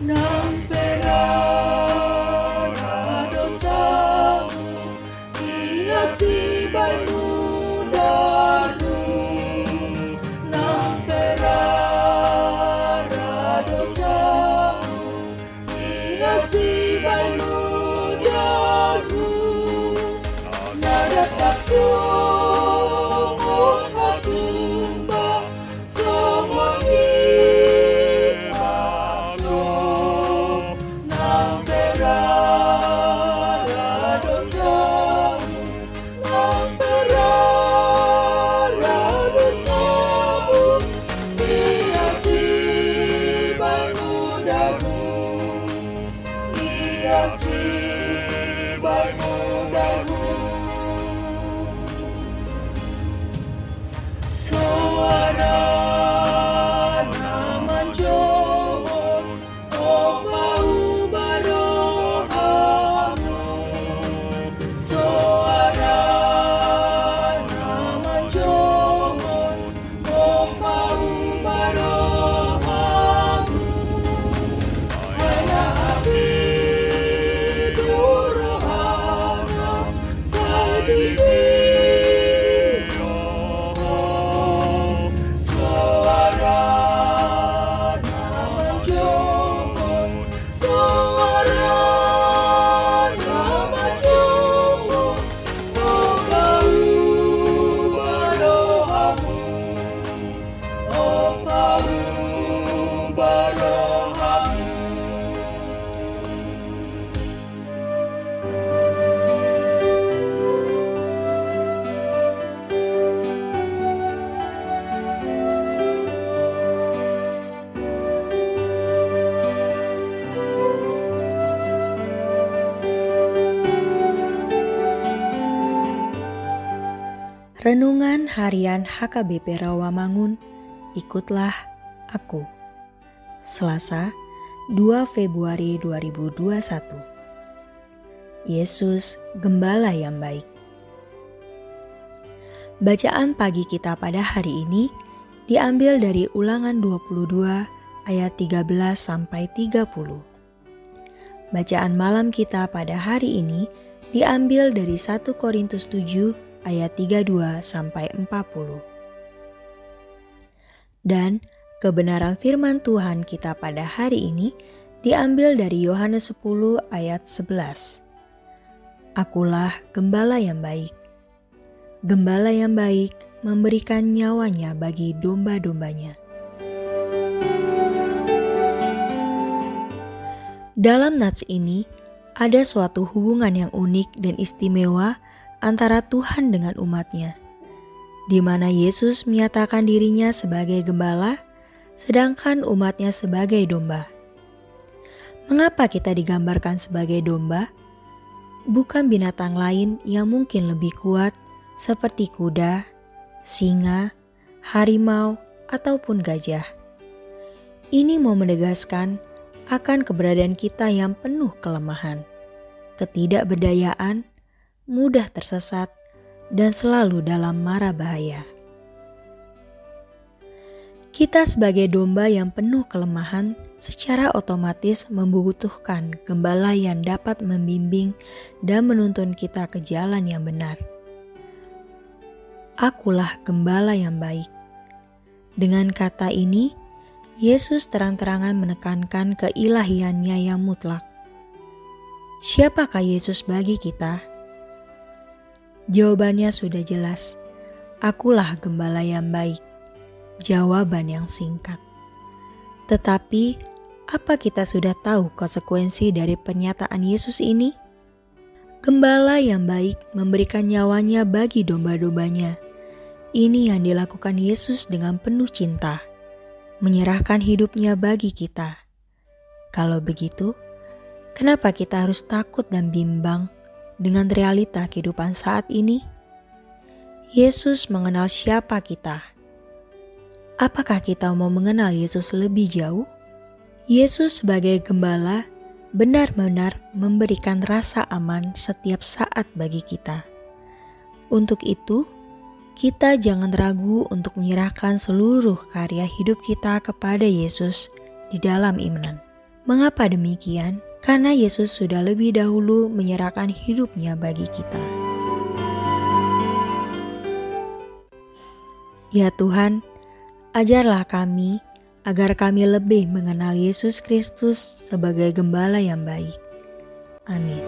No. Renungan Harian HKBP Rawamangun, ikutlah aku. Selasa, 2 Februari 2021. Yesus, gembala yang baik. Bacaan pagi kita pada hari ini diambil dari Ulangan 22 ayat 13 sampai 30. Bacaan malam kita pada hari ini diambil dari 1 Korintus 7 ayat 32 sampai 40. Dan kebenaran firman Tuhan kita pada hari ini diambil dari Yohanes 10 ayat 11. Akulah gembala yang baik. Gembala yang baik memberikan nyawanya bagi domba-dombanya. Dalam nats ini, ada suatu hubungan yang unik dan istimewa antara Tuhan dengan umatnya, di mana Yesus menyatakan dirinya sebagai gembala, sedangkan umatnya sebagai domba. Mengapa kita digambarkan sebagai domba? Bukan binatang lain yang mungkin lebih kuat seperti kuda, singa, harimau, ataupun gajah. Ini mau menegaskan akan keberadaan kita yang penuh kelemahan, ketidakberdayaan, mudah tersesat, dan selalu dalam mara bahaya. Kita sebagai domba yang penuh kelemahan secara otomatis membutuhkan gembala yang dapat membimbing dan menuntun kita ke jalan yang benar. Akulah gembala yang baik. Dengan kata ini, Yesus terang-terangan menekankan keilahiannya yang mutlak. Siapakah Yesus bagi kita? Jawabannya sudah jelas. Akulah gembala yang baik. Jawaban yang singkat. Tetapi, apa kita sudah tahu konsekuensi dari pernyataan Yesus ini? Gembala yang baik memberikan nyawanya bagi domba-dombanya. Ini yang dilakukan Yesus dengan penuh cinta, menyerahkan hidupnya bagi kita. Kalau begitu, kenapa kita harus takut dan bimbang dengan realita kehidupan saat ini? Yesus mengenal siapa kita. Apakah kita mau mengenal Yesus lebih jauh? Yesus sebagai gembala benar-benar memberikan rasa aman setiap saat bagi kita. Untuk itu, kita jangan ragu untuk menyerahkan seluruh karya hidup kita kepada Yesus di dalam iman. Mengapa demikian? karena Yesus sudah lebih dahulu menyerahkan hidupnya bagi kita. Ya Tuhan, ajarlah kami agar kami lebih mengenal Yesus Kristus sebagai gembala yang baik. Amin.